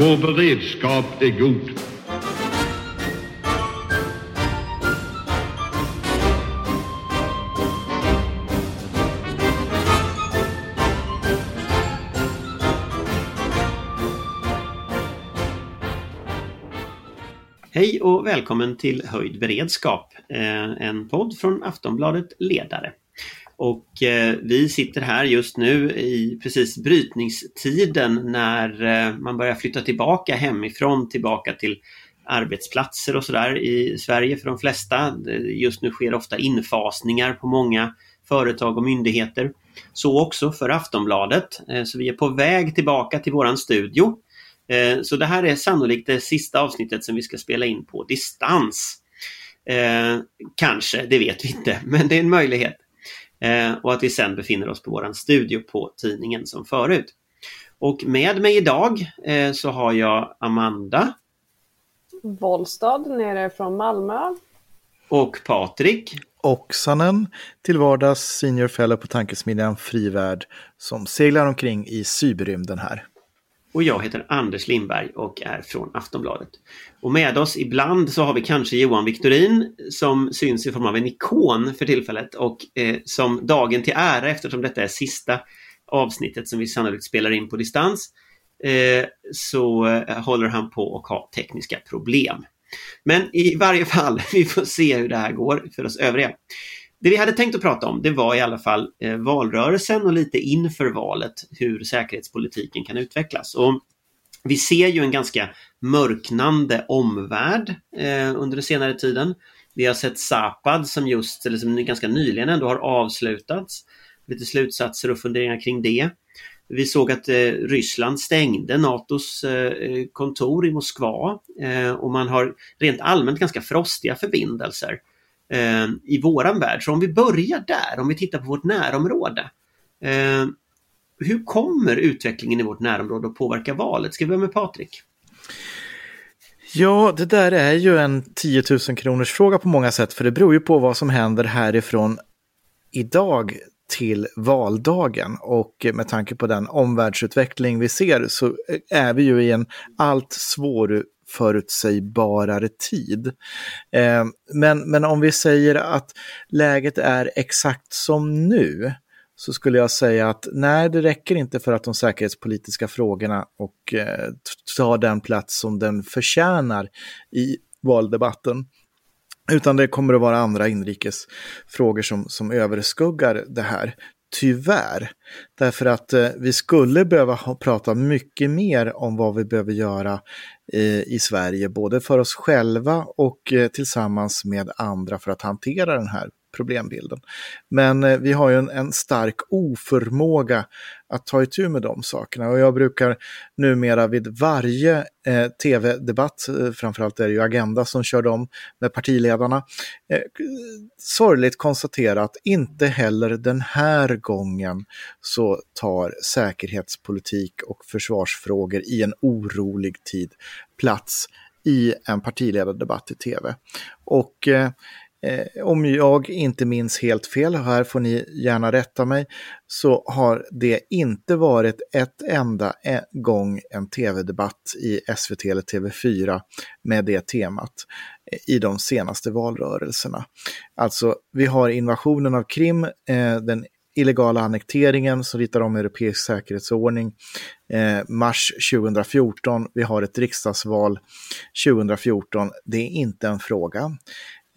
Vår beredskap är god. Hej och välkommen till Höjd beredskap, eh, en podd från Aftonbladet Ledare. Och eh, vi sitter här just nu i precis brytningstiden när eh, man börjar flytta tillbaka hemifrån, tillbaka till arbetsplatser och sådär i Sverige för de flesta. Just nu sker ofta infasningar på många företag och myndigheter. Så också för Aftonbladet. Eh, så vi är på väg tillbaka till våran studio eh, så det här är sannolikt det sista avsnittet som vi ska spela in på distans. Eh, kanske, det vet vi inte, men det är en möjlighet. Eh, och att vi sen befinner oss på våran studio på tidningen som förut. Och med mig idag så har jag Amanda. Wollstad nere från Malmö. Och Patrik. Oksanen, till vardags senior fellow på tankesmedjan Frivärd som seglar omkring i cyberrymden här. Och jag heter Anders Lindberg och är från Aftonbladet. Och med oss ibland så har vi kanske Johan Victorin som syns i form av en ikon för tillfället och eh, som dagen till ära eftersom detta är sista avsnittet som vi sannolikt spelar in på distans eh, så eh, håller han på att ha tekniska problem. Men i varje fall, vi får se hur det här går för oss övriga. Det vi hade tänkt att prata om det var i alla fall eh, valrörelsen och lite inför valet hur säkerhetspolitiken kan utvecklas. Och vi ser ju en ganska mörknande omvärld eh, under den senare tiden. Vi har sett Zapad som just, eller som ganska nyligen ändå har avslutats. Lite slutsatser och funderingar kring det. Vi såg att eh, Ryssland stängde NATOs eh, kontor i Moskva eh, och man har rent allmänt ganska frostiga förbindelser Ehm, i våran värld. Så om vi börjar där, om vi tittar på vårt närområde. Eh, hur kommer utvecklingen i vårt närområde att påverka valet? Ska vi börja med Patrik? Ja, det där är ju en 10 000 kronors fråga på många sätt, för det beror ju på vad som händer härifrån idag till valdagen och med tanke på den omvärldsutveckling vi ser så är vi ju i en allt svår, förutsägbarare tid. Eh, men, men om vi säger att läget är exakt som nu, så skulle jag säga att nej, det räcker inte för att de säkerhetspolitiska frågorna och eh, tar den plats som den förtjänar i valdebatten. Utan det kommer att vara andra inrikesfrågor som, som överskuggar det här. Tyvärr. Därför att eh, vi skulle behöva ha, prata mycket mer om vad vi behöver göra eh, i Sverige, både för oss själva och eh, tillsammans med andra för att hantera den här problembilden. Men eh, vi har ju en, en, stark oförmåga att ta itu med de sakerna och jag brukar numera vid varje eh, tv-debatt, eh, framförallt är det ju Agenda som kör dem med partiledarna, eh, sorgligt konstatera att inte heller den här gången så tar säkerhetspolitik och försvarsfrågor i en orolig tid plats i en partiledardebatt i tv. Och eh, Eh, om jag inte minns helt fel, här får ni gärna rätta mig, så har det inte varit ett enda eh, gång en tv-debatt i SVT eller TV4 med det temat eh, i de senaste valrörelserna. Alltså, vi har invasionen av Krim, eh, den illegala annekteringen som ritar om europeisk säkerhetsordning eh, mars 2014. Vi har ett riksdagsval 2014. Det är inte en fråga.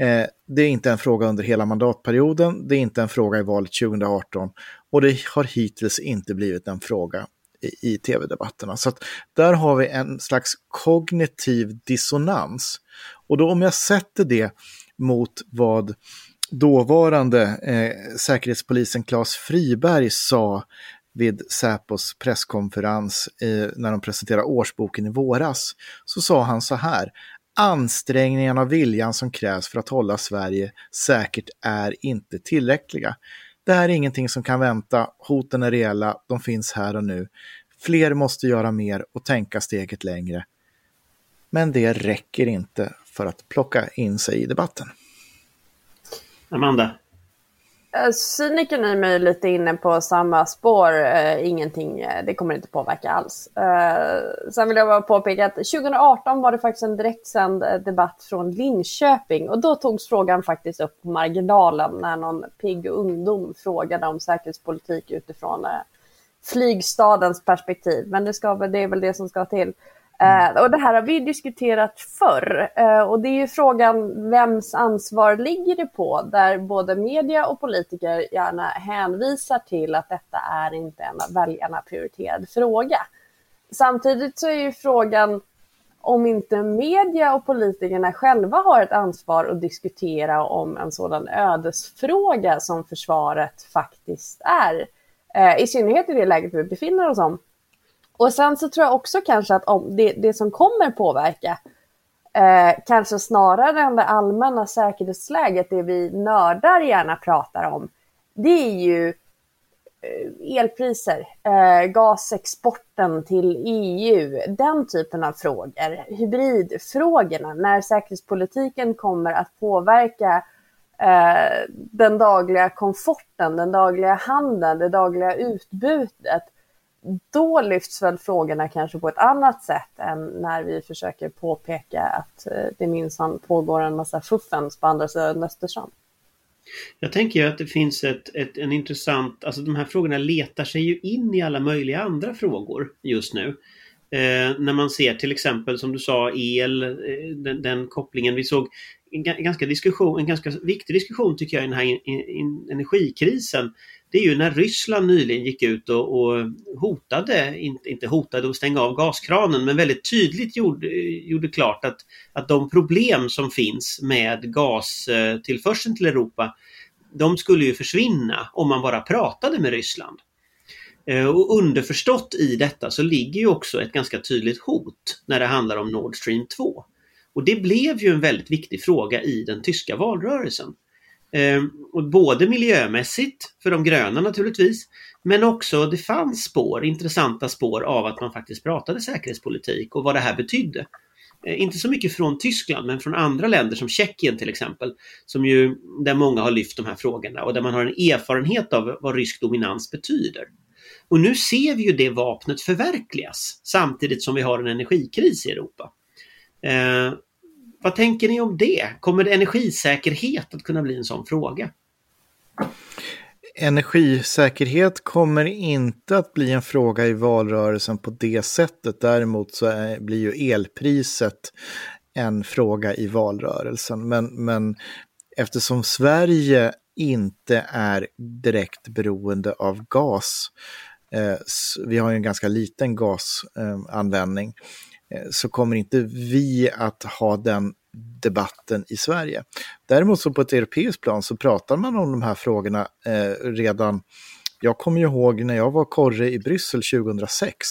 Eh, det är inte en fråga under hela mandatperioden, det är inte en fråga i valet 2018 och det har hittills inte blivit en fråga i, i tv-debatterna. Så att där har vi en slags kognitiv dissonans. Och då om jag sätter det mot vad dåvarande eh, säkerhetspolisen Claes Friberg sa vid Säpos presskonferens eh, när de presenterade årsboken i våras, så sa han så här, Ansträngningarna och viljan som krävs för att hålla Sverige säkert är inte tillräckliga. Det här är ingenting som kan vänta, hoten är reella, de finns här och nu. Fler måste göra mer och tänka steget längre. Men det räcker inte för att plocka in sig i debatten. Amanda? Eh, Cynikern i mig är lite inne på samma spår. Eh, ingenting, eh, det kommer inte påverka alls. Sen vill jag bara påpeka att 2018 var det faktiskt en direktsänd debatt från Linköping och då togs frågan faktiskt upp på marginalen när någon pigg ungdom frågade om säkerhetspolitik utifrån flygstadens perspektiv. Men det, ska, det är väl det som ska till. Mm. Eh, och det här har vi diskuterat förr eh, och det är ju frågan vems ansvar ligger det på där både media och politiker gärna hänvisar till att detta är inte en av väljarna prioriterad fråga. Samtidigt så är ju frågan om inte media och politikerna själva har ett ansvar att diskutera om en sådan ödesfråga som försvaret faktiskt är. Eh, I synnerhet i det läget vi befinner oss om och sen så tror jag också kanske att om det, det som kommer påverka eh, kanske snarare än det allmänna säkerhetsläget, det vi nördar gärna pratar om, det är ju eh, elpriser, eh, gasexporten till EU, den typen av frågor, hybridfrågorna, när säkerhetspolitiken kommer att påverka eh, den dagliga komforten, den dagliga handeln, det dagliga utbudet då lyfts väl frågorna kanske på ett annat sätt än när vi försöker påpeka att eh, det minsann pågår en massa fuffens på andra sidan Östersjön. Jag tänker att det finns ett, ett, en intressant, alltså de här frågorna letar sig ju in i alla möjliga andra frågor just nu. Eh, när man ser till exempel som du sa el, eh, den, den, kopplingen. Vi såg en, ganska diskussion, en ganska viktig diskussion tycker jag i den här in, in, energikrisen det är ju när Ryssland nyligen gick ut och, och hotade, inte, hotade att stänga av gaskranen, men väldigt tydligt gjorde, gjorde klart att, att de problem som finns med gastillförseln till Europa, de skulle ju försvinna om man bara pratade med Ryssland. Eh, och underförstått i detta så ligger ju också ett ganska tydligt hot när det handlar om Nord Stream 2. Och det blev ju en väldigt viktig fråga i den tyska valrörelsen. Eh, och både miljömässigt, för de gröna naturligtvis, men också det fanns spår, intressanta spår av att man faktiskt pratade säkerhetspolitik och vad det här betydde. Eh, inte så mycket från Tyskland men från andra länder som Tjeckien till exempel, som ju, där många har lyft de här frågorna och där man har en erfarenhet av vad rysk dominans betyder. Och nu ser vi ju det vapnet förverkligas samtidigt som vi har en energikris i Europa. Eh, vad tänker ni om det? Kommer energisäkerhet att kunna bli en sån fråga? Energisäkerhet kommer inte att bli en fråga i valrörelsen på det sättet. Däremot så är, blir ju elpriset en fråga i valrörelsen. Men, men eftersom Sverige inte är direkt beroende av gas, eh, vi har ju en ganska liten gasanvändning, eh, Eh, Eh, så kommer inte vi att ha den debatten i Sverige. Däremot så på ett europeiskt plan så pratar man om de här frågorna eh, redan, jag kommer ju ihåg när jag var korre i Bryssel 2006,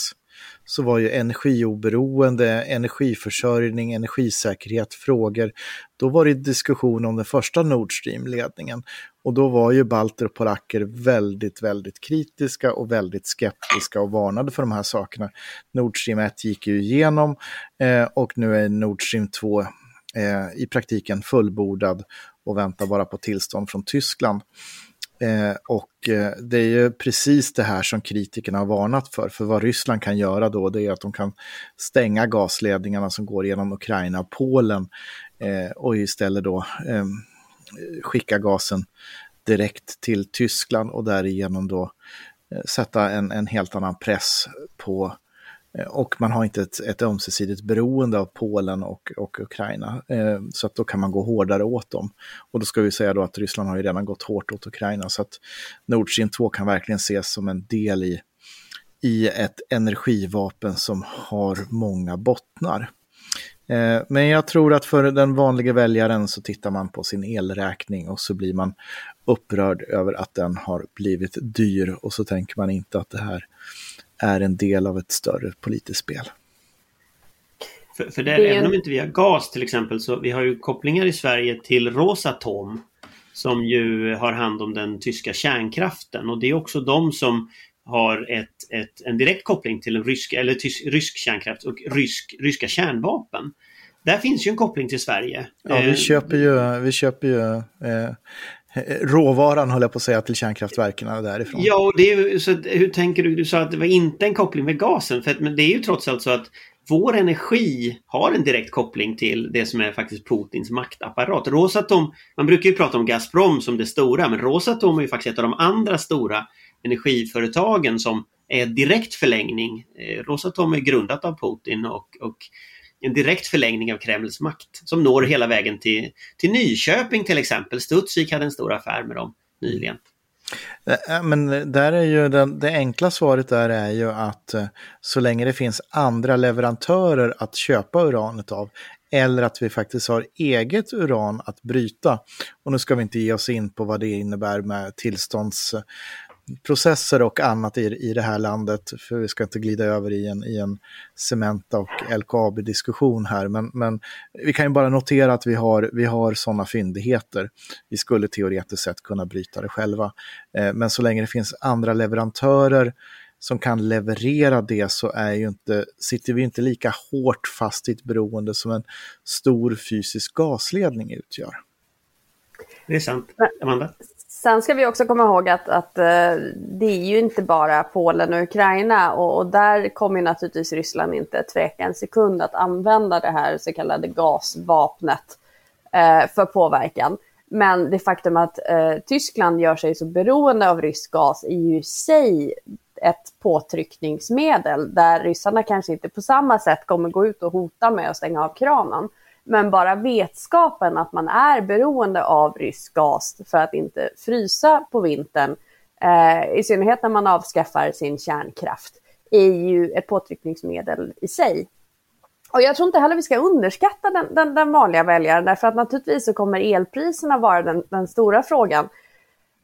så var ju energioberoende, energiförsörjning, energisäkerhet frågor. Då var det diskussion om den första Nord Stream-ledningen. Och då var ju balter och polacker väldigt, väldigt kritiska och väldigt skeptiska och varnade för de här sakerna. Nord Stream 1 gick ju igenom eh, och nu är Nord Stream 2 eh, i praktiken fullbordad och väntar bara på tillstånd från Tyskland. Eh, och eh, det är ju precis det här som kritikerna har varnat för. För vad Ryssland kan göra då, det är att de kan stänga gasledningarna som går genom Ukraina och Polen eh, och istället då ehm, Eh, skicka gasen direkt till Tyskland och därigenom då eh, sätta en, en helt annan press på eh, och man har inte ett, ett ömsesidigt beroende av Polen och, och Ukraina. Eh, så att då kan man gå hårdare åt dem. Och då ska vi säga då att Ryssland har ju redan gått hårt åt Ukraina. Så att Nord Stream 2 kan verkligen ses som en del i, i ett energivapen som har många bottnar. Eh, men jag tror att för den vanliga väljaren så tittar man på sin elräkning och så blir man upprörd över att den har blivit dyr och så tänker man inte att det här är en del av ett större politiskt spel. För, för det, det... även om inte vi har gas till exempel så vi har ju kopplingar i Sverige till Rosatom som ju har hand om den tyska kärnkraften och det är också de som har ett, ett, en direkt koppling till en rysk, eller tysk, rysk kärnkraft och rysk, ryska kärnvapen. Där finns ju en koppling till Sverige. Ja, vi eh, köper ju, vi köper ju eh, råvaran, höll jag på att säga, till kärnkraftverken därifrån. Ja, och det är, så hur tänker du? Du sa att det var inte en koppling med gasen, för, men det är ju trots allt så att vår energi har en direkt koppling till det som är faktiskt Putins maktapparat. Rosatom, man brukar ju prata om Gazprom som det stora, men Rosatom är ju faktiskt ett av de andra stora energiföretagen som är direkt förlängning. Eh, Rosatom är grundat av Putin och, och en direkt förlängning av Kremls makt som når hela vägen till, till Nyköping till exempel. Studsvik hade en stor affär med dem nyligen. Eh, eh, men där är ju den, det enkla svaret där är ju att så länge det finns andra leverantörer att köpa uranet av eller att vi faktiskt har eget uran att bryta. Och nu ska vi inte ge oss in på vad det innebär med tillstånds processer och annat i, i det här landet, för vi ska inte glida över i en, i en Cementa och LKAB-diskussion här, men, men vi kan ju bara notera att vi har, vi har sådana fyndigheter. Vi skulle teoretiskt sett kunna bryta det själva, eh, men så länge det finns andra leverantörer som kan leverera det så är ju inte, sitter vi inte lika hårt fast i ett beroende som en stor fysisk gasledning utgör. Det är sant. Amanda? Sen ska vi också komma ihåg att, att eh, det är ju inte bara Polen och Ukraina och, och, där kommer naturligtvis Ryssland inte tveka en sekund att använda det här så kallade gasvapnet eh, för påverkan. Men det faktum att eh, Tyskland gör sig så beroende av rysk gas är ju i sig ett påtryckningsmedel där ryssarna kanske inte på samma sätt kommer gå ut och hota med att stänga av kranen. Men bara vetskapen att man är beroende av rysk gas för att inte frysa på vintern, eh, i synnerhet när man avskaffar sin kärnkraft, är ju ett påtryckningsmedel i sig. Och jag tror inte heller vi ska underskatta den, den, den vanliga väljaren, därför att naturligtvis så kommer elpriserna vara den, den stora frågan.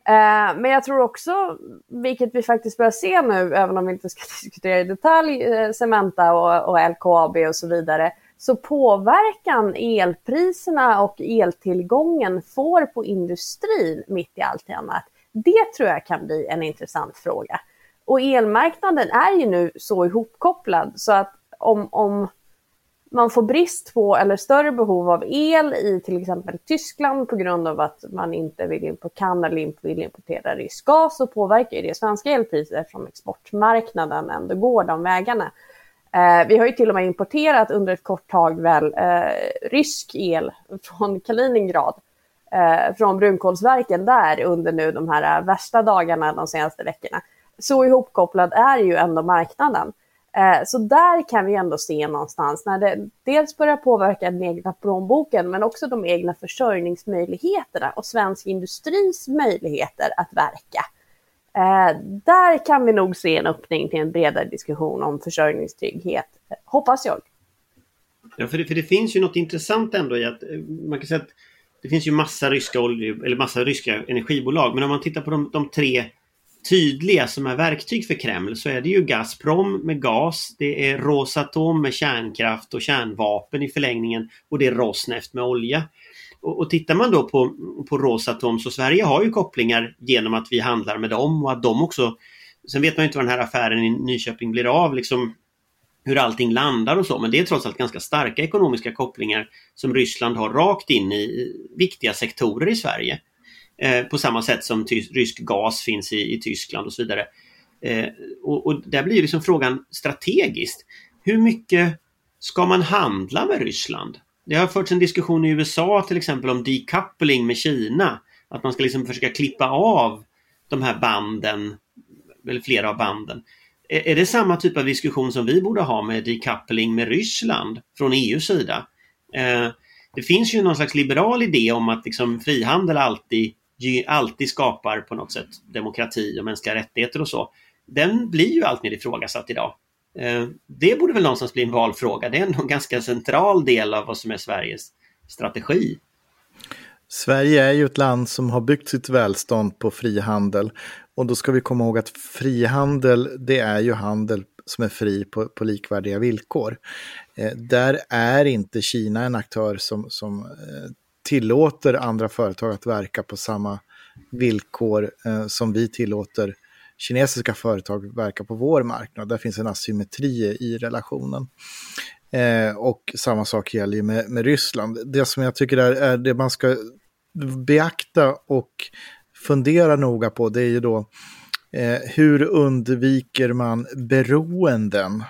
Eh, men jag tror också, vilket vi faktiskt börjar se nu, även om vi inte ska diskutera i detalj, eh, Cementa och, och LKAB och så vidare, så påverkan elpriserna och eltillgången får på industrin mitt i allt annat, det tror jag kan bli en intressant fråga. Och elmarknaden är ju nu så ihopkopplad så att om, om man får brist på eller större behov av el i till exempel Tyskland på grund av att man inte vill kan eller vill importera rysk gas så påverkar det svenska elpriser eftersom exportmarknaden ändå går de vägarna. Eh, vi har ju till och med importerat under ett kort tag väl eh, rysk el från Kaliningrad, eh, från brunkolsverken där under nu de här eh, värsta dagarna de senaste veckorna. Så ihopkopplad är ju ändå marknaden. Eh, så där kan vi ändå se någonstans när det dels börjar påverka den egna plånboken men också de egna försörjningsmöjligheterna och svensk industris möjligheter att verka. Eh, där kan vi nog se en öppning till en bredare diskussion om försörjningstrygghet, hoppas jag. Ja, för det, för det finns ju något intressant ändå i att eh, man kan säga att det finns ju massa ryska, olje, eller massa ryska energibolag, men om man tittar på de, de tre tydliga som är verktyg för Kreml så är det ju Gazprom med gas, det är Rosatom med kärnkraft och kärnvapen i förlängningen och det är Rosneft med olja. Och, och tittar man då på, på Rosatom så Sverige har ju kopplingar genom att vi handlar med dem och att de också Sen vet man inte vad den här affären i Nyköping blir av, liksom hur allting landar och så, men det är trots allt ganska starka ekonomiska kopplingar som Ryssland har rakt in i viktiga sektorer i Sverige. Eh, på samma sätt som rysk gas finns i, i Tyskland och så vidare. Eh, och, och där blir liksom frågan strategiskt. Hur mycket ska man handla med Ryssland? Det har förts en diskussion i USA till exempel om decoupling med Kina. Att man ska liksom försöka klippa av de här banden, eller flera av banden. Är, det samma typ av diskussion som vi borde ha med decoupling med Ryssland från EUs sida? Eh, det finns ju någon slags liberal idé om att liksom frihandel alltid, alltid skapar på något sätt demokrati och mänskliga rättigheter och så. Den blir ju alltmer ifrågasatt idag. Eh, det borde väl någonstans bli en valfråga. Det är ändå en ganska central del av vad som är Sveriges strategi. Sverige är ju ett land som har byggt sitt välstånd på frihandel. Och då ska vi komma ihåg att frihandel, det är ju handel som är fri på, på likvärdiga villkor. Eh, där är inte Kina en aktör som, som eh, tillåter andra företag att verka på samma villkor eh, som vi tillåter kinesiska företag verkar på vår marknad. Där finns en asymmetri i relationen. Eh, och samma sak gäller ju med, med Ryssland. Det som jag tycker är, är det man ska beakta och fundera noga på det är ju då eh, hur undviker man beroenden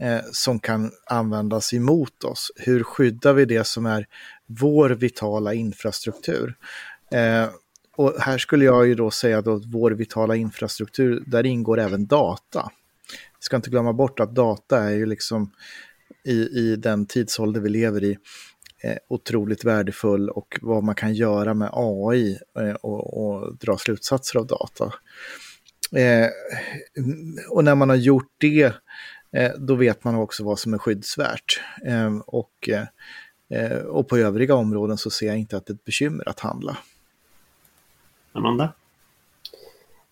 eh, som kan användas emot oss? Hur skyddar vi det som är vår vitala infrastruktur? Eh, och här skulle jag ju då säga att vår vitala infrastruktur, där ingår även data. Vi ska inte glömma bort att data är ju liksom i, i den tidsålder vi lever i eh, otroligt värdefull och vad man kan göra med AI eh, och, och, dra slutsatser av data. Eh, och när man har gjort det, eh, då vet man också vad som är skyddsvärt. Eh, och, eh, och på övriga områden så ser jag inte att det är ett bekymmer att handla. Amanda?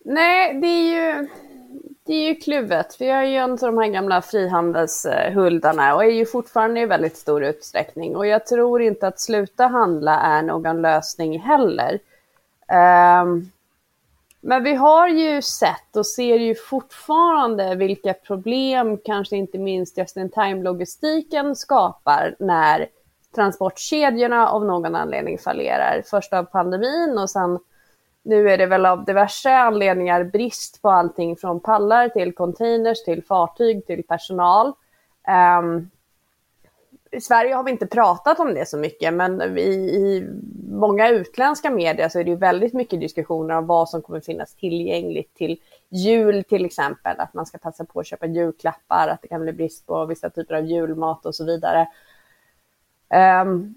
Nej, det är ju, det är ju kluvet. Vi har ju en av de här gamla frihandelshuldarna och är ju fortfarande i väldigt stor utsträckning. Och jag tror inte att sluta handla är någon lösning heller. Um, men vi har ju sett och ser ju fortfarande vilka problem kanske inte minst just-in-time-logistiken skapar när transportkedjorna av någon anledning fallerar. Först av pandemin och sen nu är det väl av diverse anledningar brist på allting från pallar till containers till fartyg till personal. Um, i Sverige har vi inte pratat om det så mycket, men i, i många utländska medier så är det väldigt mycket diskussioner om vad som kommer finnas tillgängligt till jul till exempel, att man ska passa på att köpa julklappar, att det kan bli brist på vissa typer av julmat och så vidare. Um,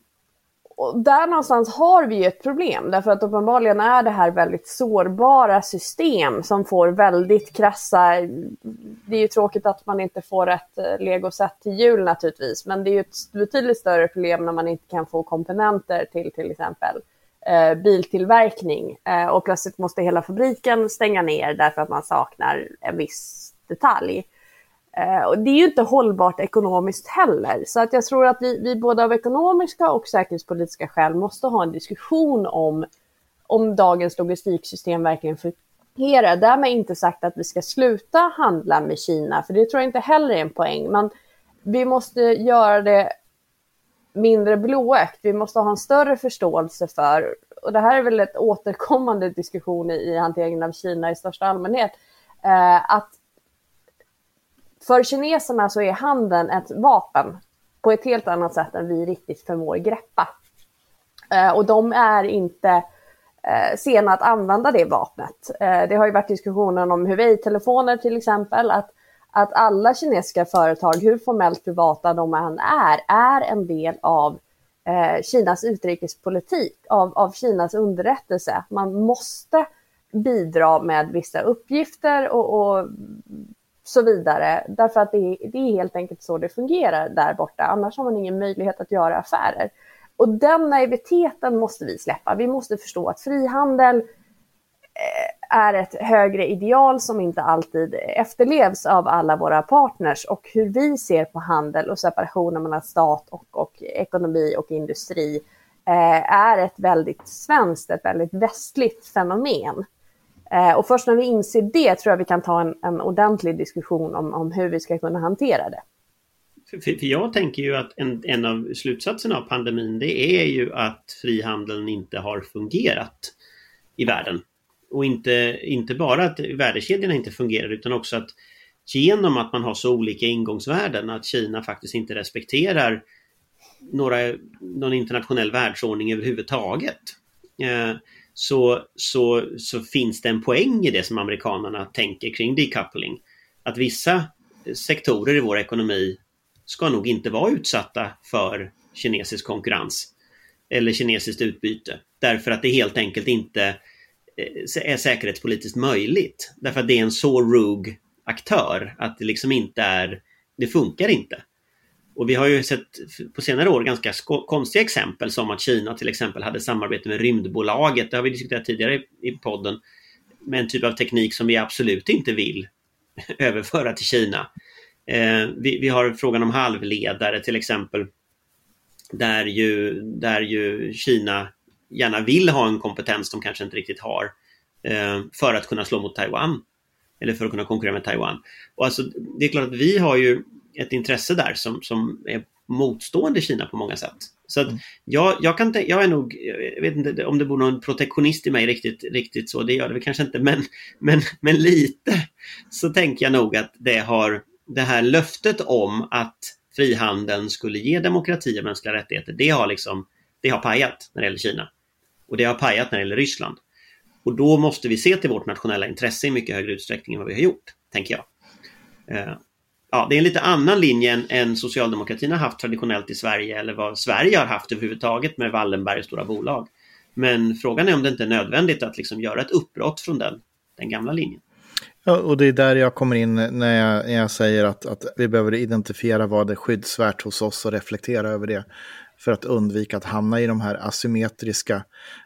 och där någonstans har vi ju ett problem, därför att uppenbarligen är det här väldigt sårbara system som får väldigt krassa... Det är ju tråkigt att man inte får ett eh, legosätt till jul naturligtvis, men det är ju ett betydligt större problem när man inte kan få komponenter till till exempel eh, biltillverkning eh, och plötsligt måste hela fabriken stänga ner därför att man saknar en viss detalj. Eh, och det är ju inte hållbart ekonomiskt heller. Så att jag tror att vi, vi både av ekonomiska och säkerhetspolitiska skäl måste ha en diskussion om om dagens logistiksystem verkligen fungerar. Därmed inte sagt att vi ska sluta handla med Kina, för det tror jag inte heller är en poäng. Men vi måste göra det mindre blåögt. Vi måste ha en större förståelse för, och det här är väl ett återkommande diskussion i, i hanteringen av Kina i största allmänhet, eh, att för kineserna så är handeln ett vapen på ett helt annat sätt än vi riktigt förmår greppa. Eh, och de är inte eh, sena att använda det vapnet. Eh, det har ju varit diskussionen om Huawei-telefoner till exempel, att, att alla kinesiska företag, hur formellt privata de än är, är en del av eh, Kinas utrikespolitik, av, av Kinas underrättelse. Man måste bidra med vissa uppgifter och, och så vidare. Därför att det är, det är helt enkelt så det fungerar där borta. Annars har man ingen möjlighet att göra affärer. Och den naiviteten måste vi släppa. Vi måste förstå att frihandel eh, är ett högre ideal som inte alltid efterlevs av alla våra partners och hur vi ser på handel och separationen mellan stat och, och ekonomi och industri eh, är ett väldigt svenskt, ett väldigt västligt fenomen. Eh, och först när vi inser det tror jag vi kan ta en, en ordentlig diskussion om, om hur vi ska kunna hantera det. För, för jag tänker ju att en, en av slutsatserna av pandemin det är ju att frihandeln inte har fungerat i världen. Och inte, inte bara att värdekedjorna inte fungerar utan också att genom att man har så olika ingångsvärden att Kina faktiskt inte respekterar några, någon internationell världsordning överhuvudtaget. Eh, så, så, så finns det en poäng i det som amerikanerna tänker kring decoupling. Att vissa sektorer i vår ekonomi ska nog inte vara utsatta för kinesisk konkurrens eller kinesiskt utbyte. Därför att det helt enkelt inte eh, är säkerhetspolitiskt möjligt. Därför att det är en så rug aktör att det liksom inte är, det funkar inte. Och vi har ju sett på senare år ganska konstiga exempel som att Kina till exempel hade samarbete med Rymdbolaget, det har vi diskuterat tidigare i podden, med en typ av teknik som vi absolut inte vill överföra till Kina. Eh, vi, vi, har frågan om halvledare till exempel, där ju, där ju Kina gärna vill ha en kompetens de kanske inte riktigt har eh, för att kunna slå mot Taiwan. Eller för att kunna konkurrera med Taiwan. Och alltså, det är klart att vi har ju ett intresse där som, som är motstående Kina på många sätt. Så att jag, jag, kan, jag är nog, jag vet inte om det bor någon protektionist i mig riktigt, riktigt så, det gör det väl kanske inte, men, men, men lite så tänker jag nog att det har det här löftet om att frihandeln skulle ge demokrati och mänskliga rättigheter, det har liksom, det har pajat när det gäller Kina. Och det har pajat när det gäller Ryssland. Och då måste vi se till vårt nationella intresse i mycket högre utsträckning än vad vi har gjort, tänker jag. Ja, det är en lite annan linje än, än socialdemokratin har haft traditionellt i Sverige eller vad Sverige har haft överhuvudtaget med Wallenberg och stora bolag. Men frågan är om det inte är nödvändigt att liksom göra ett uppbrott från den, den gamla linjen. Ja, och det är där jag kommer in när jag, när jag säger att, att vi behöver identifiera vad är skyddsvärt hos oss och reflektera över det. För att undvika att hamna i de här asymmetriska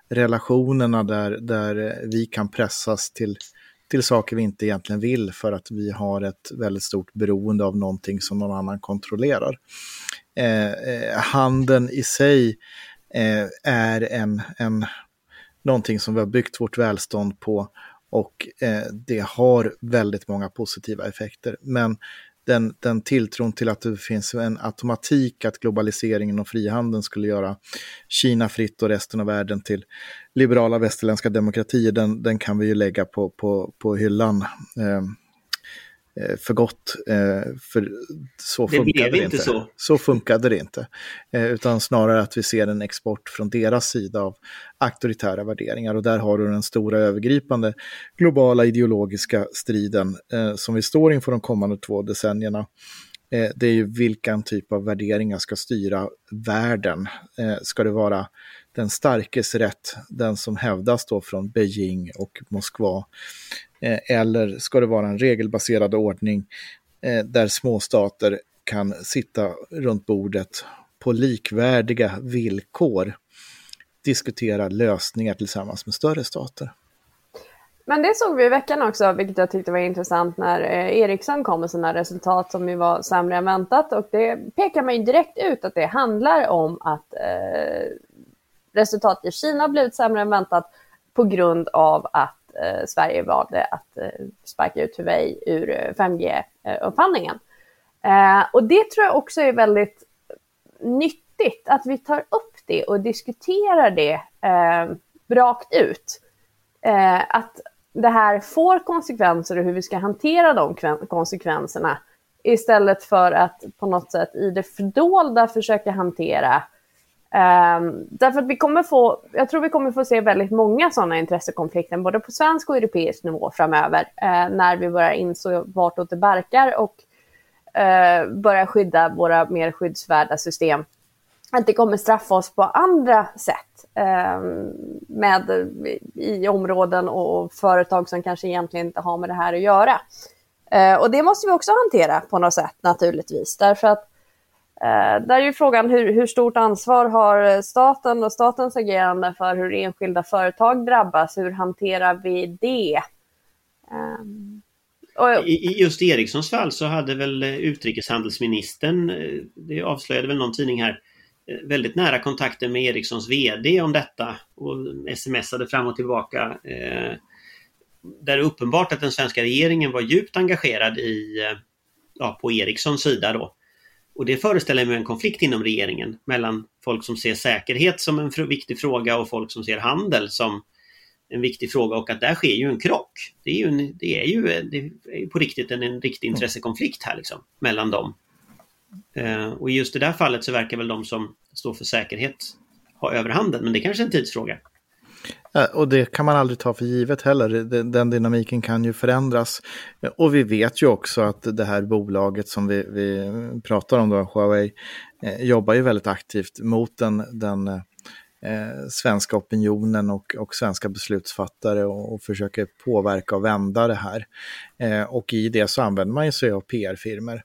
relationerna där, där vi kan pressas till, till saker vi inte egentligen vill för att vi har ett väldigt stort beroende av någonting som någon annan kontrollerar. Eh, eh, handeln i sig eh, är en, en, någonting som vi har byggt vårt välstånd på och eh, det har väldigt många positiva effekter. Men den, den tilltron till att det finns en automatik att globaliseringen och frihandeln skulle göra Kina fritt och resten av världen till liberala västerländska demokratier, den, den kan vi ju lägga på, på, på hyllan. Eh, för gott. Eh, för så det funkade det inte. Så. så funkade det inte. Eh, utan snarare att vi ser en export från deras sida av auktoritära värderingar. Och där har du den stora övergripande globala ideologiska striden som vi står inför de kommande två decennierna. Det är ju vilken typ av värderingar ska styra världen. Ska det vara den starkes rätt, den som hävdas då från Beijing och Moskva? Eh, eller ska det vara en regelbaserad ordning eh, där småstater kan sitta runt bordet på likvärdiga villkor diskutera lösningar tillsammans med större stater? Men det såg vi i veckan också, vilket jag tyckte var intressant när eh, Ericsson kom med sina resultat som ju var sämre än väntat. Och det pekar man ju direkt ut att det handlar om att eh, resultatet i Kina blivit sämre än väntat på grund av att eh, Sverige valde att eh, sparka ut Huawei ur eh, 5G-upphandlingen. Eh, eh, och det tror jag också är väldigt nyttigt att vi tar upp det och diskuterar det eh, rakt ut. Eh, att det här får konsekvenser och hur vi ska hantera de konsekvenserna istället för att på något sätt i det fördolda försöka hantera Um, därför att vi kommer få, jag tror vi kommer få se väldigt många sådana intressekonflikter, både på svensk och europeisk nivå framöver, uh, när vi börjar inse vartåt det barkar och uh, börjar skydda våra mer skyddsvärda system. Att det kommer straffa oss på andra sätt uh, med, i områden och företag som kanske egentligen inte har med det här att göra. Eh, och det måste vi också hantera på något sätt naturligtvis, därför att Eh, där är ju frågan hur, hur, stort ansvar har staten och statens agerande för hur enskilda företag drabbas? Hur hanterar vi det? Um, och... I, I just Ericssons fall så hade väl utrikeshandelsministern, eh, det avslöjade väl någon tidning här, eh, väldigt nära kontakter med Ericssons VD om detta och smsade fram och tillbaka. Eh, där det är uppenbart att den svenska regeringen var djupt engagerad i, ja, på Ericssons sida då. Och det föreställer mig en konflikt inom regeringen mellan folk som ser säkerhet som en viktig fråga och folk som ser handel som en viktig fråga och att där sker ju en krock. Det är ju, en, det är ju, det är på riktigt en, en riktig intressekonflikt här liksom, mellan dem. Eh, och i just det där fallet så verkar väl de som står för säkerhet ha överhanden, men det är kanske är en tidsfråga. Eh, och det kan man aldrig ta för givet heller. Den dynamiken kan ju förändras. Eh, och vi vet ju också att det här bolaget som vi, vi pratar om, då, Huawei, eh, jobbar ju väldigt aktivt mot den, den eh, svenska opinionen och, och svenska beslutsfattare och, och, försöker påverka och vända det här. Eh, och i det så använder man ju sig av PR-firmer.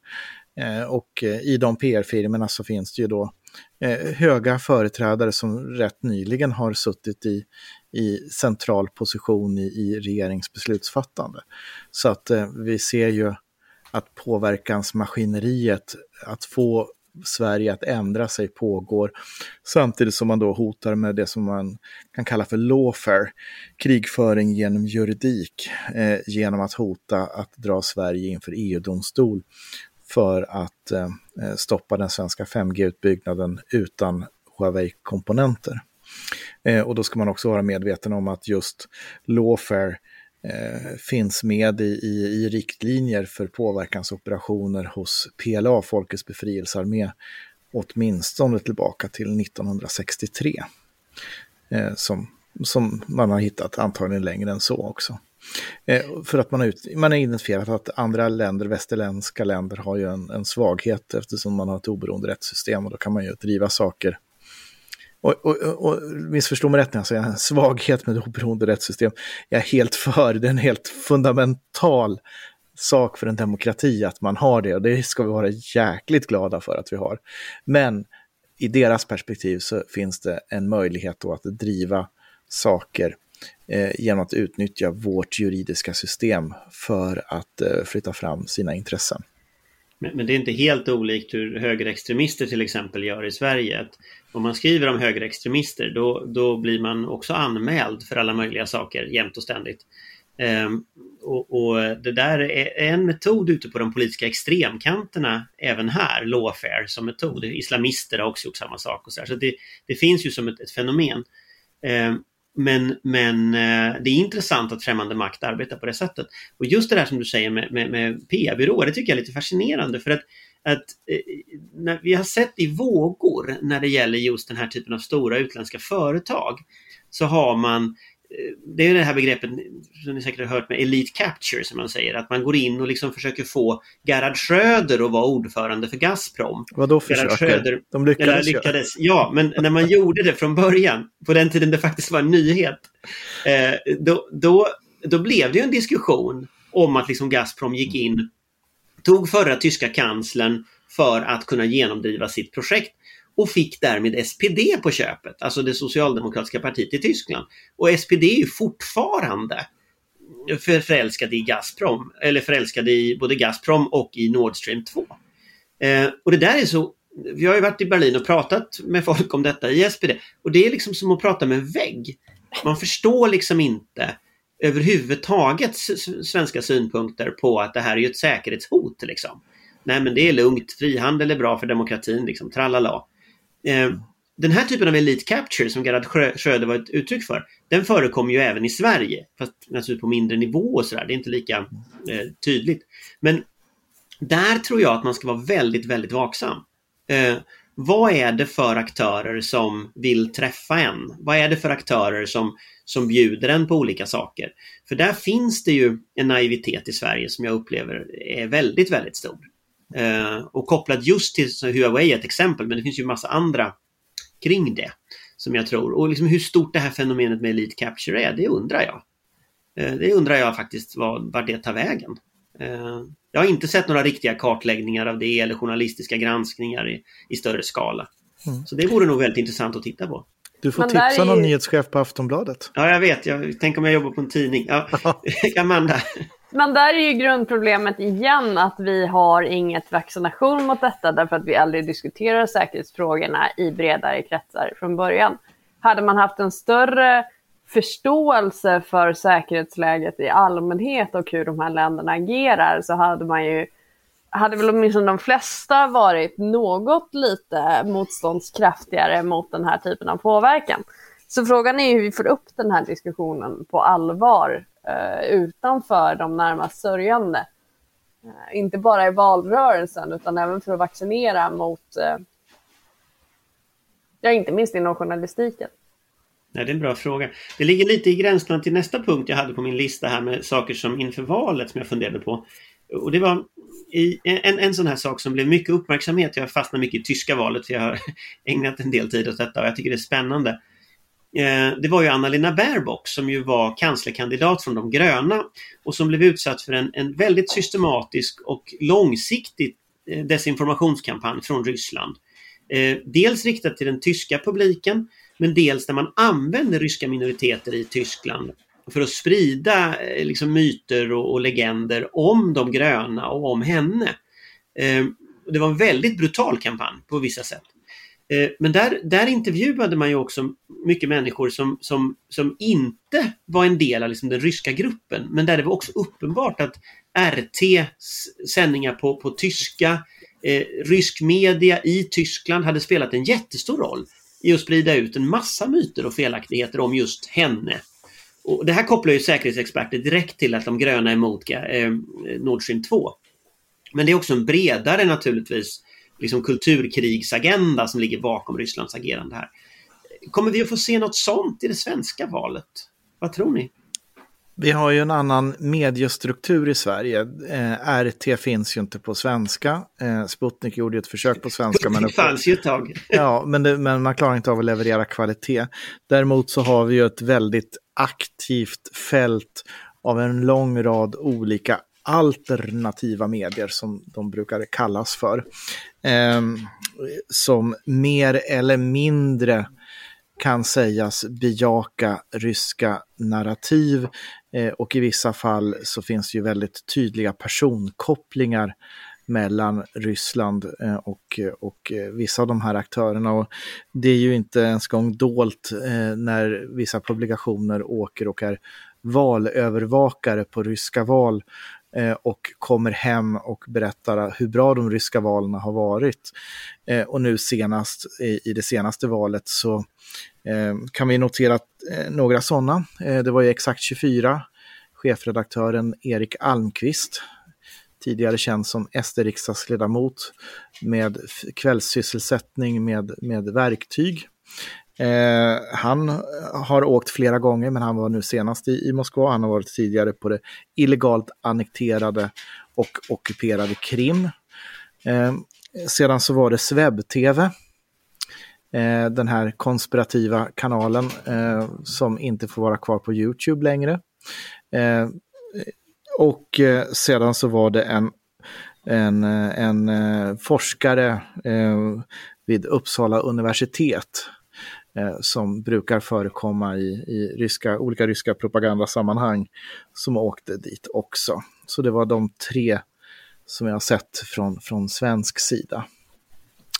Eh, och i de PR-firmerna så finns det ju då eh, höga företrädare som rätt nyligen har suttit i, i central position i, i regeringsbeslutsfattande. Så att eh, vi ser ju att påverkansmaskineriet, att få Sverige att ändra sig pågår. Samtidigt som man då hotar med det som man kan kalla för lawfare, krigföring genom juridik, eh, genom att hota att dra Sverige inför EU-domstol för att eh, stoppa den svenska 5G-utbyggnaden utan Huawei-komponenter. Eh, och då ska man också vara medveten om att just lawfare eh, finns med i, i, i, riktlinjer för påverkansoperationer hos PLA, Folkets befrielsearmé, åtminstone tillbaka till 1963. Eh, som, som man har hittat antagligen längre än så också. Eh, för att man har, ut, man har identifierat att andra länder, västerländska länder, har ju en, en svaghet eftersom man har ett oberoende rättssystem och då kan man ju driva saker och, och, och missförstå mig rätt när jag säger en svaghet med oberoende rättssystem. Jag är helt för, det är en helt fundamental sak för en demokrati att man har det och det ska vi vara jäkligt glada för att vi har. Men i deras perspektiv så finns det en möjlighet då att driva saker eh, genom att utnyttja vårt juridiska system för att eh, flytta fram sina intressen. Men, men, det är inte helt olikt hur högerextremister till exempel gör i Sverige. Att om man skriver om högerextremister då, då blir man också anmäld för alla möjliga saker jämt och ständigt. Um, och, och, det där är en metod ute på de politiska extremkanterna även här, lawfare som metod. Islamister har också gjort samma sak. Och så, så det, det, finns ju som ett, ett fenomen. Um, men, men eh, det är intressant att främmande makt arbetar på det sättet. Och just det där som du säger med, med, med PR-byråer, det tycker jag är lite fascinerande för att, att eh, när vi har sett i vågor när det gäller just den här typen av stora utländska företag så har man det är det här begreppet som ni säkert har hört med Elite Capture som man säger, att man går in och liksom försöker få Gerhard Schröder att vara ordförande för Gazprom. Vadå försöker? Schröder, De lyckades, lyckades Ja, men när man gjorde det från början, på den tiden det faktiskt var en nyhet, eh, då, då, då blev det ju en diskussion om att liksom Gazprom gick in, tog förra tyska kanslern för att kunna genomdriva sitt projekt och fick därmed SPD på köpet, alltså det socialdemokratiska partiet i Tyskland. Och SPD är ju fortfarande förälskade i Gazprom, eller förälskade i både Gazprom och i Nord Stream 2. Eh, och det där är så, vi har ju varit i Berlin och pratat med folk om detta i SPD och det är liksom som att prata med en vägg. Man förstår liksom inte överhuvudtaget svenska synpunkter på att det här är ju ett säkerhetshot. Liksom. Nej men det är lugnt, frihandel är bra för demokratin, liksom, tralala. Eh, den här typen av elite capture som Gerhard Schröder var ett uttryck för, den förekommer ju även i Sverige. Fast naturligtvis på mindre nivå och sådär, det är inte lika eh, tydligt. Men där tror jag att man ska vara väldigt, väldigt vaksam. Eh, vad är det för aktörer som vill träffa en? Vad är det för aktörer som, som bjuder en på olika saker? För där finns det ju en naivitet i Sverige som jag upplever är väldigt, väldigt stor. Eh, och kopplat just till Huawei är ett exempel, men det finns ju massa andra kring det. Som jag tror. Och liksom hur stort det här fenomenet med Elite Capture är, det undrar jag. Eh, det undrar jag faktiskt vart det tar vägen. Eh, jag har inte sett några riktiga kartläggningar av det eller journalistiska granskningar i, i större skala. Mm. Så det vore nog väldigt intressant att titta på. Du får Men tipsa är... någon nyhetschef på Aftonbladet. Ja, jag vet. Jag, tänk om jag jobbar på en tidning. Ja. Amanda. Men där är ju grundproblemet igen att vi har inget vaccination mot detta därför att vi aldrig diskuterar säkerhetsfrågorna i bredare kretsar från början. Hade man haft en större förståelse för säkerhetsläget i allmänhet och hur de här länderna agerar så hade man ju hade väl åtminstone de flesta varit något lite motståndskraftigare mot den här typen av påverkan. Så frågan är hur vi får upp den här diskussionen på allvar Eh, utanför de närmast sörjande. Eh, inte bara i valrörelsen utan även för att vaccinera mot, eh, ja inte minst inom journalistiken. Nej, det är en bra fråga. Det ligger lite i gränserna till nästa punkt jag hade på min lista här med saker som inför valet som jag funderade på. Och det var i, en, en sån här sak som blev mycket uppmärksamhet. Jag fastnar mycket i tyska valet för jag har ägnat en del tid åt detta och jag tycker det är spännande. Eh, det var ju Anna-Lena Baerbock som ju var kanslerkandidat från de gröna och som blev utsatt för en, en väldigt systematisk och långsiktig eh, desinformationskampanj från Ryssland. Eh, dels riktat till den tyska publiken men dels där man använder ryska minoriteter i Tyskland för att sprida liksom, myter och, och legender om de gröna och om henne. Det var en väldigt brutal kampanj på vissa sätt. Eh, men där, där intervjuade man ju också mycket människor som, som, som inte var en del av liksom den ryska gruppen. Men där det var också uppenbart att RT sändningar på, på tyska, eh, rysk media i Tyskland hade spelat en jättestor roll i att sprida ut en massa myter och felaktigheter om just henne. Och det här kopplar ju säkerhetsexperter direkt till att de gröna är emot eh, Nord Stream 2. Men det är också en bredare naturligtvis liksom kulturkrigsagenda som ligger bakom Rysslands agerande här. Kommer vi att få se något sånt i det svenska valet? Vad tror ni? Vi har ju en annan mediestruktur i Sverige. Eh, RT finns ju inte på svenska. Eh, Sputnik gjorde ett försök på svenska. Men fanns ju ett tag. ja, men, det, men man klarar inte av att leverera kvalitet. Däremot så har vi ju ett väldigt aktivt fält av en lång rad olika alternativa medier som de brukar kallas för. Eh, som mer eller mindre kan sägas bejaka ryska narrativ eh, och i vissa fall så finns det ju väldigt tydliga personkopplingar mellan Ryssland eh, och, och vissa av de här aktörerna. Och det är ju inte ens gång dolt eh, när vissa publikationer åker och är valövervakare på ryska val Eh, och kommer hem och berättar hur bra de ryska valen har varit. Eh, och nu senast i det senaste valet så eh, kan vi notera några sådana. Det var ju Exakt 24, chefredaktören Erik Almqvist, tidigare känd som SD-riksdagsledamot med kvällssysselsättning med, med verktyg. Eh, han har åkt flera gånger, men han var nu senast i, i Moskva. Han har varit tidigare på det illegalt annekterade och ockuperade Krim. Eh, sedan så var det Sveb-TV. Eh, den här konspirativa kanalen eh, som inte får vara kvar på YouTube längre. Eh, och eh, sedan så var det en, en, eh, en eh, forskare eh, vid Uppsala universitet eh, som brukar förekomma i, i ryska, olika ryska propagandasammanhang som åkte dit också. Så det var de tre som jag har sett från, från svensk sida.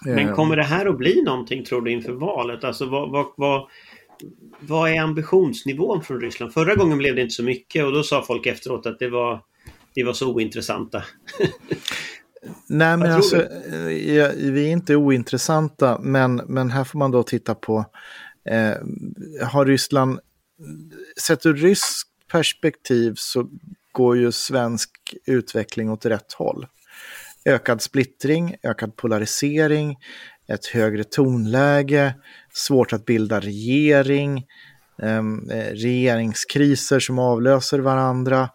Men eh, kommer det här att bli någonting tror du inför valet? Alltså vad, vad, vad, vad är ambitionsnivån från Ryssland? Förra gången blev det inte så mycket och då sa folk efteråt att det var, det var så ointressanta. Nej, men alltså, eh, vi är inte ointressanta, men, men här får man då titta på, eh, har Ryssland, sett ur rysk perspektiv så går ju svensk utveckling åt rätt håll. Ökad splittring, ökad polarisering, ett högre tonläge, svårt att bilda regering, ehm, eh, regeringskriser som avlöser varandra.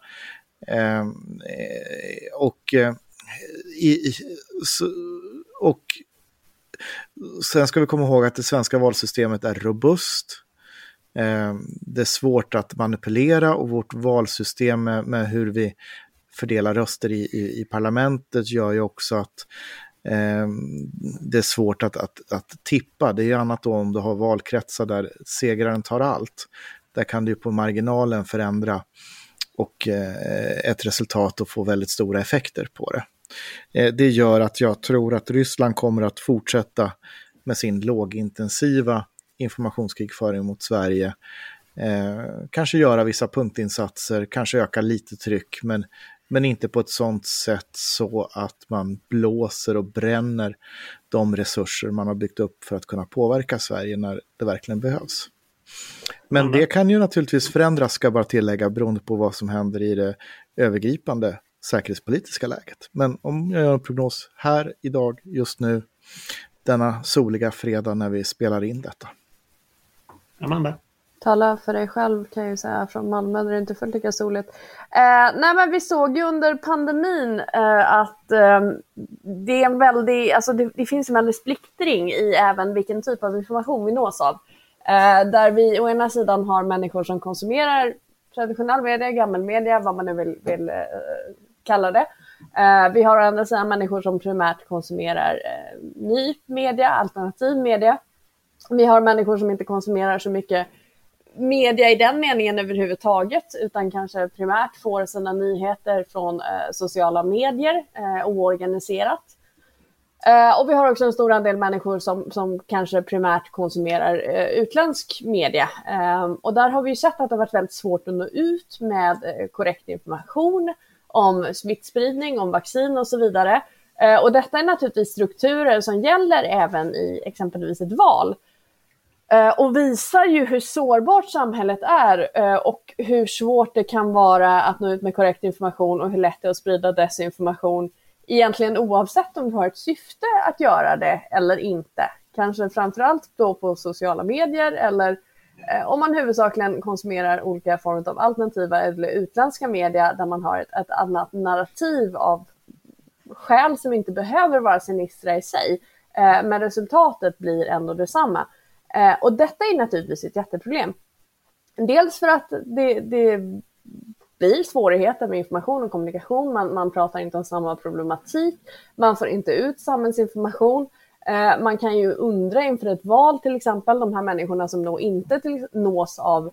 Ehm, eh, och i, i, och sen ska vi komma ihåg att det svenska valsystemet är robust. Eh, det är svårt att manipulera och vårt valsystem med, med hur vi fördelar röster i, i, i, parlamentet gör ju också att eh, det är svårt att, att, att tippa. Det är ju annat då om du har valkretsar där segraren tar allt. Där kan du på marginalen förändra och eh, ett resultat och få väldigt stora effekter på det. Eh, det gör att jag tror att Ryssland kommer att fortsätta med sin lågintensiva informationskrigföring mot Sverige. Eh, kanske göra vissa punktinsatser, kanske öka lite tryck, men, men inte på ett sådant sätt så att man blåser och bränner de resurser man har byggt upp för att kunna påverka Sverige när det verkligen behövs. Men det kan ju naturligtvis förändras, ska jag bara tillägga, beroende på vad som händer i det övergripande säkerhetspolitiska läget. Men om jag gör en prognos här idag, just nu, denna soliga fredag när vi spelar in detta. Amanda? Tala för dig själv kan jag ju säga, från Malmö där det inte fullt lika soligt. Eh, nej men vi såg ju under pandemin eh, att eh, det är en väldig, alltså det, det, finns en väldig splittring i även vilken typ av information vi nås av. Eh, där vi å ena sidan har människor som konsumerar traditionell media, gammelmedia, vad man nu vill, vill eh, kallar det. Eh, vi har å andra sidan människor som primärt konsumerar eh, ny media, alternativ media. Vi har människor som inte konsumerar så mycket media i den meningen överhuvudtaget, utan kanske primärt får sina nyheter från eh, sociala medier, eh, oorganiserat. Eh, och vi har också en stor andel människor som, som kanske primärt konsumerar eh, utländsk media. Eh, och där har vi ju sett att det har varit väldigt svårt att nå ut med korrekt information om smittspridning, om vaccin och så vidare. Eh, och detta är naturligtvis strukturer som gäller även i exempelvis ett val. Eh, och visar ju hur sårbart samhället är eh, och hur svårt det kan vara att nå ut med korrekt information och hur lätt det är att sprida desinformation egentligen oavsett om du har ett syfte att göra det eller inte. Kanske framförallt då på sociala medier eller Eh, om man huvudsakligen konsumerar olika former av alternativa eller utländska media där man har ett, ett annat narrativ av skäl som inte behöver vara sinistra i sig. Eh, men resultatet blir ändå detsamma. Eh, och detta är naturligtvis ett jätteproblem. Dels för att det, det blir svårigheter med information och kommunikation. Man, man pratar inte om samma problematik. Man får inte ut samhällsinformation. Eh, man kan ju undra inför ett val till exempel, de här människorna som då inte till, nås av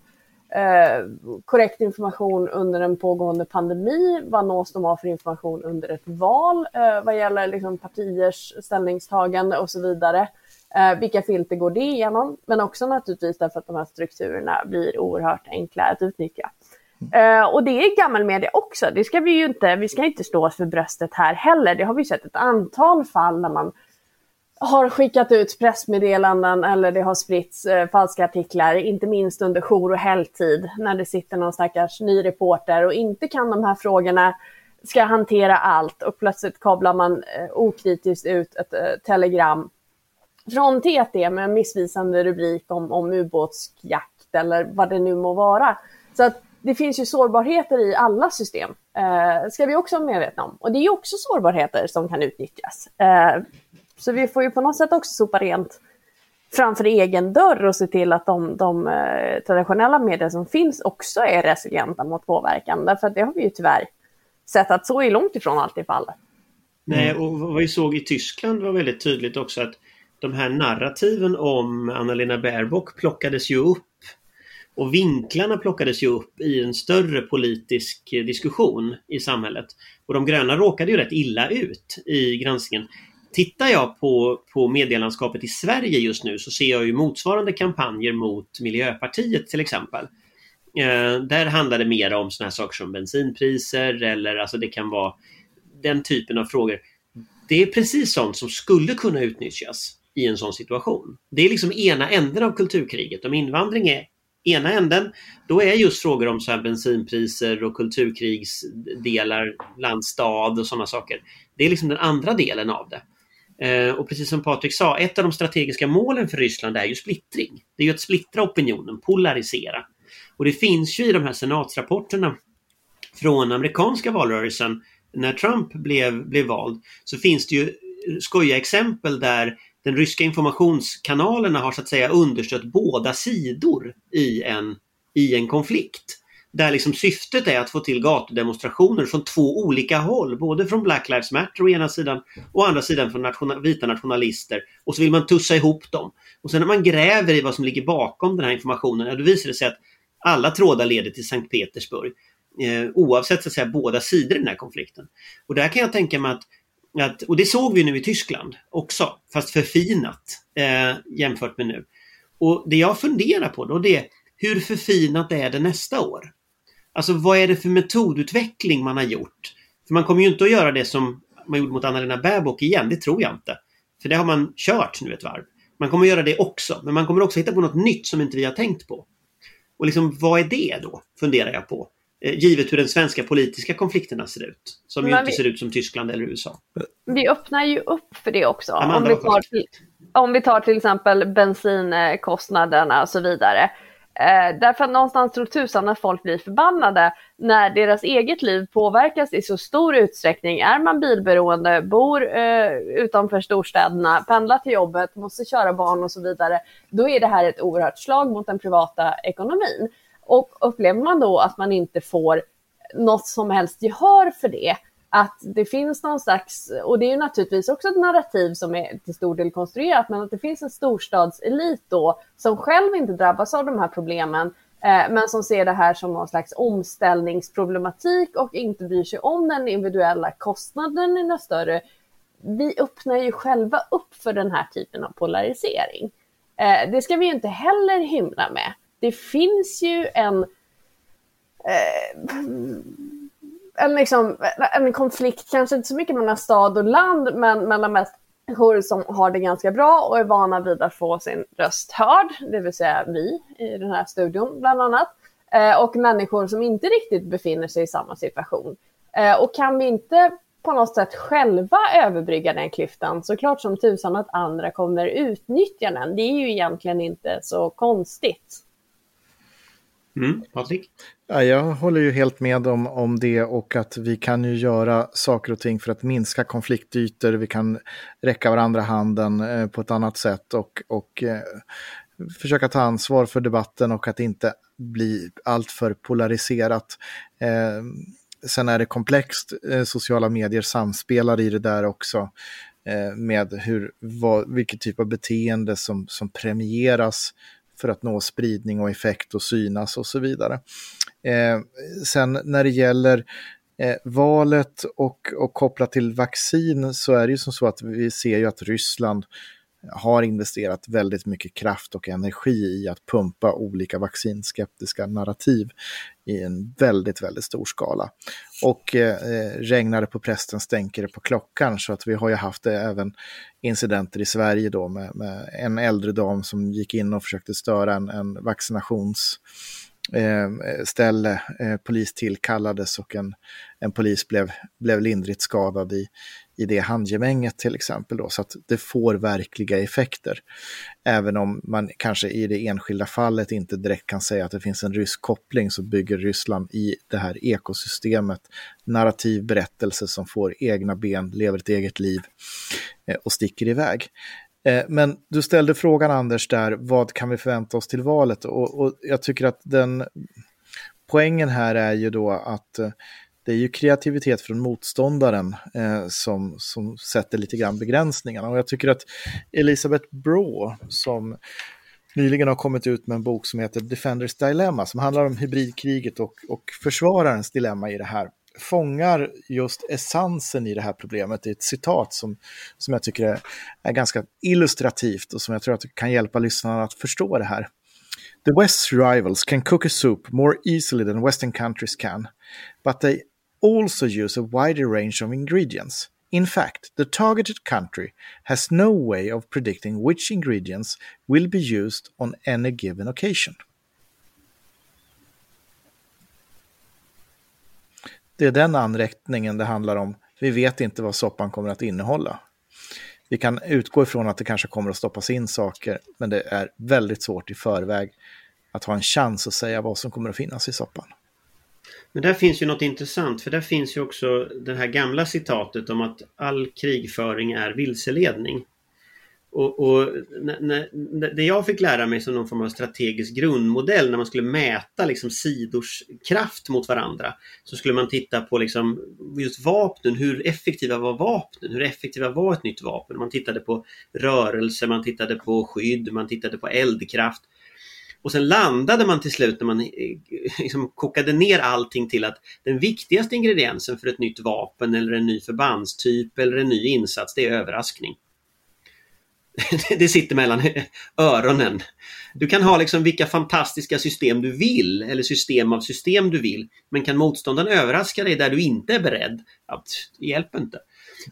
eh, korrekt information under en pågående pandemi. Vad nås de av för information under ett val eh, vad gäller liksom, partiers ställningstagande och så vidare. Eh, vilka filter går det igenom? Men också naturligtvis därför att de här strukturerna blir oerhört enkla att utnyttja. Uh, och det är gammelmedia också. Det ska vi ju inte, vi ska inte stå oss för bröstet här heller. Det har vi sett ett antal fall när man har skickat ut pressmeddelanden eller det har spritts eh, falska artiklar, inte minst under jour och helgtid när det sitter någon stackars ny reporter och inte kan de här frågorna, ska hantera allt och plötsligt kablar man eh, okritiskt ut ett eh, telegram från TT med en missvisande rubrik om, om ubåtsjakt eller vad det nu må vara. Så att det finns ju sårbarheter i alla system, eh, ska vi också vara medvetna om. Och det är ju också sårbarheter som kan utnyttjas. Eh, så vi får ju på något sätt också sopa rent framför egen dörr och se till att de, de eh, traditionella medier som finns också är resilienta mot påverkan. Därför att det har vi ju tyvärr sett att så är långt ifrån alltid fallet. Nej, och vad vi såg i Tyskland var väldigt tydligt också att de här narrativen om Annalena Baerbock plockades ju upp och vinklarna plockades ju upp i en större politisk diskussion i samhället. Och de gröna råkade ju rätt illa ut i granskningen. Tittar jag på, på medielandskapet i Sverige just nu så ser jag ju motsvarande kampanjer mot Miljöpartiet till exempel. Eh, där handlar det mer om sådana här saker som bensinpriser eller alltså det kan vara den typen av frågor. Det är precis sånt som skulle kunna utnyttjas i en sån situation. Det är liksom ena änden av kulturkriget. Om invandring är ena änden, då är just frågor om så här bensinpriser och kulturkrigsdelar, landstad och sådana saker. Det är liksom den andra delen av det. Eh, och precis som Patrik sa, ett av de strategiska målen för Ryssland är ju splittring. Det är ju att splittra opinionen, polarisera. Och det finns ju i de här senatsrapporterna från amerikanska valrörelsen när Trump blev, blev vald så finns det ju skojiga exempel där den ryska informationskanalerna har så att säga understött båda sidor i en, i en konflikt. Där liksom syftet är att få till gatudemonstrationer från två olika håll, både från Black Lives Matter å ena sidan och å andra sidan från nationa vita nationalister. Och så vill man tussa ihop dem. Och sen när man gräver i vad som ligger bakom den här informationen, ja, då visar det sig att alla trådar leder till Sankt Petersburg. Eh, oavsett så att säga båda sidor i den här konflikten. Och där kan jag tänka mig att att, och det såg vi nu i Tyskland också, fast förfinat eh, jämfört med nu. Och det jag funderar på då det är hur förfinat är det nästa år? Alltså vad är det för metodutveckling man har gjort? För man kommer ju inte att göra det som man gjorde mot Anna-Lena Baerbock igen, det tror jag inte. För det har man kört nu ett varv. Man kommer att göra det också, men man kommer också hitta på något nytt som inte vi har tänkt på. Och liksom, vad är det då? Funderar jag på. Eh, givet hur den svenska politiska konflikterna ser ut. Som ju inte vi, ser ut som Tyskland eller USA. Vi öppnar ju upp för det också. om vi, tar om vi tar till exempel bensinkostnaderna och så vidare. Eh, därför att någonstans tror tusan att folk blir förbannade när deras eget liv påverkas i så stor utsträckning. Är man bilberoende, bor eh, utanför storstäderna, pendlar till jobbet, måste köra barn och så vidare. Då är det här ett oerhört slag mot den privata ekonomin. Och upplever man då att man inte får något som helst gehör för det, att det finns någon slags, och det är ju naturligtvis också ett narrativ som är till stor del konstruerat, men att det finns en storstadselit då som själv inte drabbas av de här problemen, eh, men som ser det här som någon slags omställningsproblematik och inte bryr sig om den individuella kostnaden i något större vi öppnar ju själva upp för den här typen av polarisering. Eh, det ska vi ju inte heller hymla med. Det finns ju en, eh, en, liksom, en konflikt, kanske inte så mycket mellan stad och land, men mellan människor som har det ganska bra och är vana vid att få sin röst hörd, det vill säga vi i den här studion bland annat, eh, och människor som inte riktigt befinner sig i samma situation. Eh, och kan vi inte på något sätt själva överbrygga den klyftan så klart som tusan att andra kommer utnyttja den. Det är ju egentligen inte så konstigt. Mm, Patrik? Ja, jag håller ju helt med om, om det och att vi kan ju göra saker och ting för att minska konfliktytor. Vi kan räcka varandra handen eh, på ett annat sätt och, och eh, försöka ta ansvar för debatten och att inte bli alltför polariserat. Eh, sen är det komplext, eh, sociala medier samspelar i det där också eh, med hur, vad, vilket typ av beteende som, som premieras för att nå spridning och effekt och synas och så vidare. Eh, sen när det gäller eh, valet och, och kopplat till vaccin så är det ju som så att vi ser ju att Ryssland har investerat väldigt mycket kraft och energi i att pumpa olika vaccinskeptiska narrativ i en väldigt, väldigt stor skala. Och eh, regnar det på prästen stänker det på klockan så att vi har ju haft det även incidenter i Sverige då med, med en äldre dam som gick in och försökte störa en, en vaccinations eh, ställe. Eh, polis tillkallades och en, en polis blev, blev lindrigt skadad i, i det handgemänget till exempel. Då, så att det får verkliga effekter. Även om man kanske i det enskilda fallet inte direkt kan säga att det finns en rysk koppling så bygger Ryssland i det här ekosystemet narrativ berättelse som får egna ben, lever ett eget liv eh, och sticker iväg. Eh, men du ställde frågan Anders där, vad kan vi förvänta oss till valet? Och, och jag tycker att den poängen här är ju då att eh, det är ju kreativitet från motståndaren eh, som, som sätter lite grann begränsningarna. Och jag tycker att Elisabeth Braw, som nyligen har kommit ut med en bok som heter Defenders Dilemma, som handlar om hybridkriget och, och försvararens dilemma i det här, fångar just essensen i det här problemet i ett citat som, som jag tycker är, är ganska illustrativt och som jag tror att kan hjälpa lyssnarna att förstå det här. The West's rivals can cook a soup more easily than Western countries can, but they also use a wider range of ingredients. In fact, the targeted country has no way of predicting which ingredients will be used on any given occasion. Det är den anrättningen det handlar om. Vi vet inte vad soppan kommer att innehålla. Vi kan utgå ifrån att det kanske kommer att stoppas in saker, men det är väldigt svårt i förväg att ha en chans att säga vad som kommer att finnas i soppan. Men där finns ju något intressant för där finns ju också det här gamla citatet om att all krigföring är vilseledning. Och, och när, när, det jag fick lära mig som någon form av strategisk grundmodell när man skulle mäta liksom sidors kraft mot varandra så skulle man titta på liksom just vapnen, hur effektiva var vapnen? Hur effektiva var ett nytt vapen? Man tittade på rörelse, man tittade på skydd, man tittade på eldkraft. Och sen landade man till slut när man eh, liksom kokade ner allting till att den viktigaste ingrediensen för ett nytt vapen eller en ny förbandstyp eller en ny insats, det är överraskning. det sitter mellan öronen. Du kan ha liksom vilka fantastiska system du vill eller system av system du vill. Men kan motståndaren överraska dig där du inte är beredd? Ja, det hjälper inte.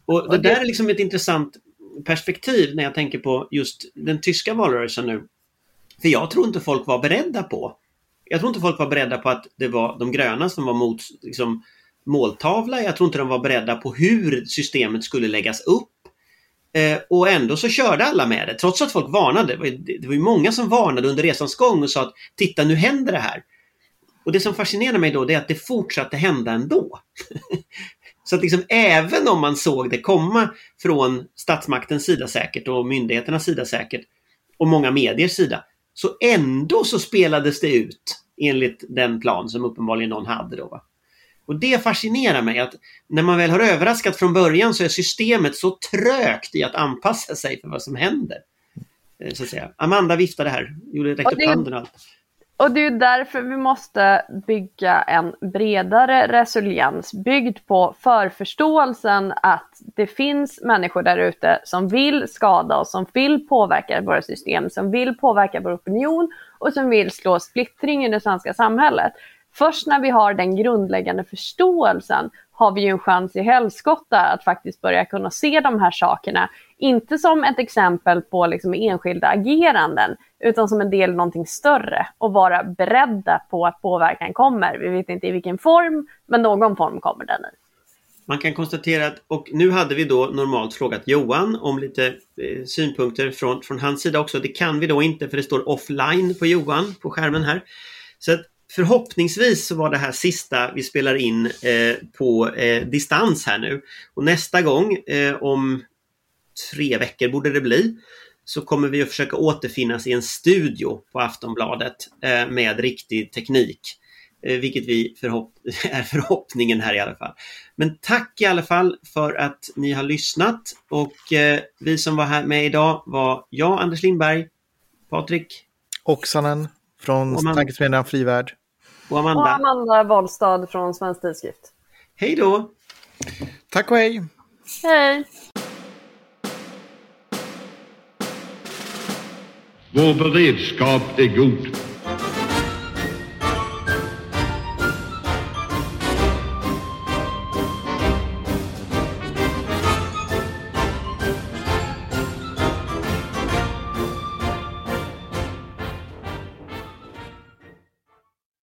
Och det där är liksom ett intressant perspektiv när jag tänker på just den tyska valrörelsen nu. För jag tror inte folk var beredda på. Jag tror inte folk var beredda på att det var de gröna som var mot liksom, måltavla. Jag tror inte de var beredda på hur systemet skulle läggas upp. Eh, och ändå så körde alla med det, trots att folk varnade. Det var, ju, det var ju många som varnade under resans gång och sa att titta nu händer det här. Och det som fascinerar mig då det är att det fortsatte hända ändå. så att liksom även om man såg det komma från statsmaktens sida säkert och myndigheternas sida säkert och många mediers sida så ändå så spelades det ut enligt den plan som uppenbarligen någon hade då. Va? Och det fascinerar mig att när man väl har överraskat från början så är systemet så trögt i att anpassa sig för vad som händer. Eh, så att säga. Amanda viftade här, gjorde räckte upp handen och allt. Och det är därför vi måste bygga en bredare resiliens byggd på förförståelsen att det finns människor där ute som vill skada oss, som vill påverka våra system, som vill påverka vår opinion och som vill slå splittring i det svenska samhället. Först när vi har den grundläggande förståelsen har vi ju en chans i helskotta att faktiskt börja kunna se de här sakerna, inte som ett exempel på liksom enskilda ageranden, utan som en del av någonting större och vara beredda på att påverkan kommer. Vi vet inte i vilken form, men någon form kommer den i. Man kan konstatera att, och nu hade vi då normalt frågat Johan om lite eh, synpunkter från, från hans sida också. Det kan vi då inte för det står offline på Johan på skärmen här. Så att förhoppningsvis så var det här sista vi spelar in eh, på eh, distans här nu. Och nästa gång, eh, om tre veckor borde det bli, så kommer vi att försöka återfinnas i en studio på Aftonbladet eh, med riktig teknik. Eh, vilket vi förhopp är förhoppningen här i alla fall. Men tack i alla fall för att ni har lyssnat och eh, vi som var här med idag var jag, Anders Lindberg, Patrik Oksanen från Tankesmedjan Frivärd. Och Amanda. Och Amanda Wahlstad från Svensk Tidskrift. Hej då! Tack och hej! Hej! Vår beredskap är god.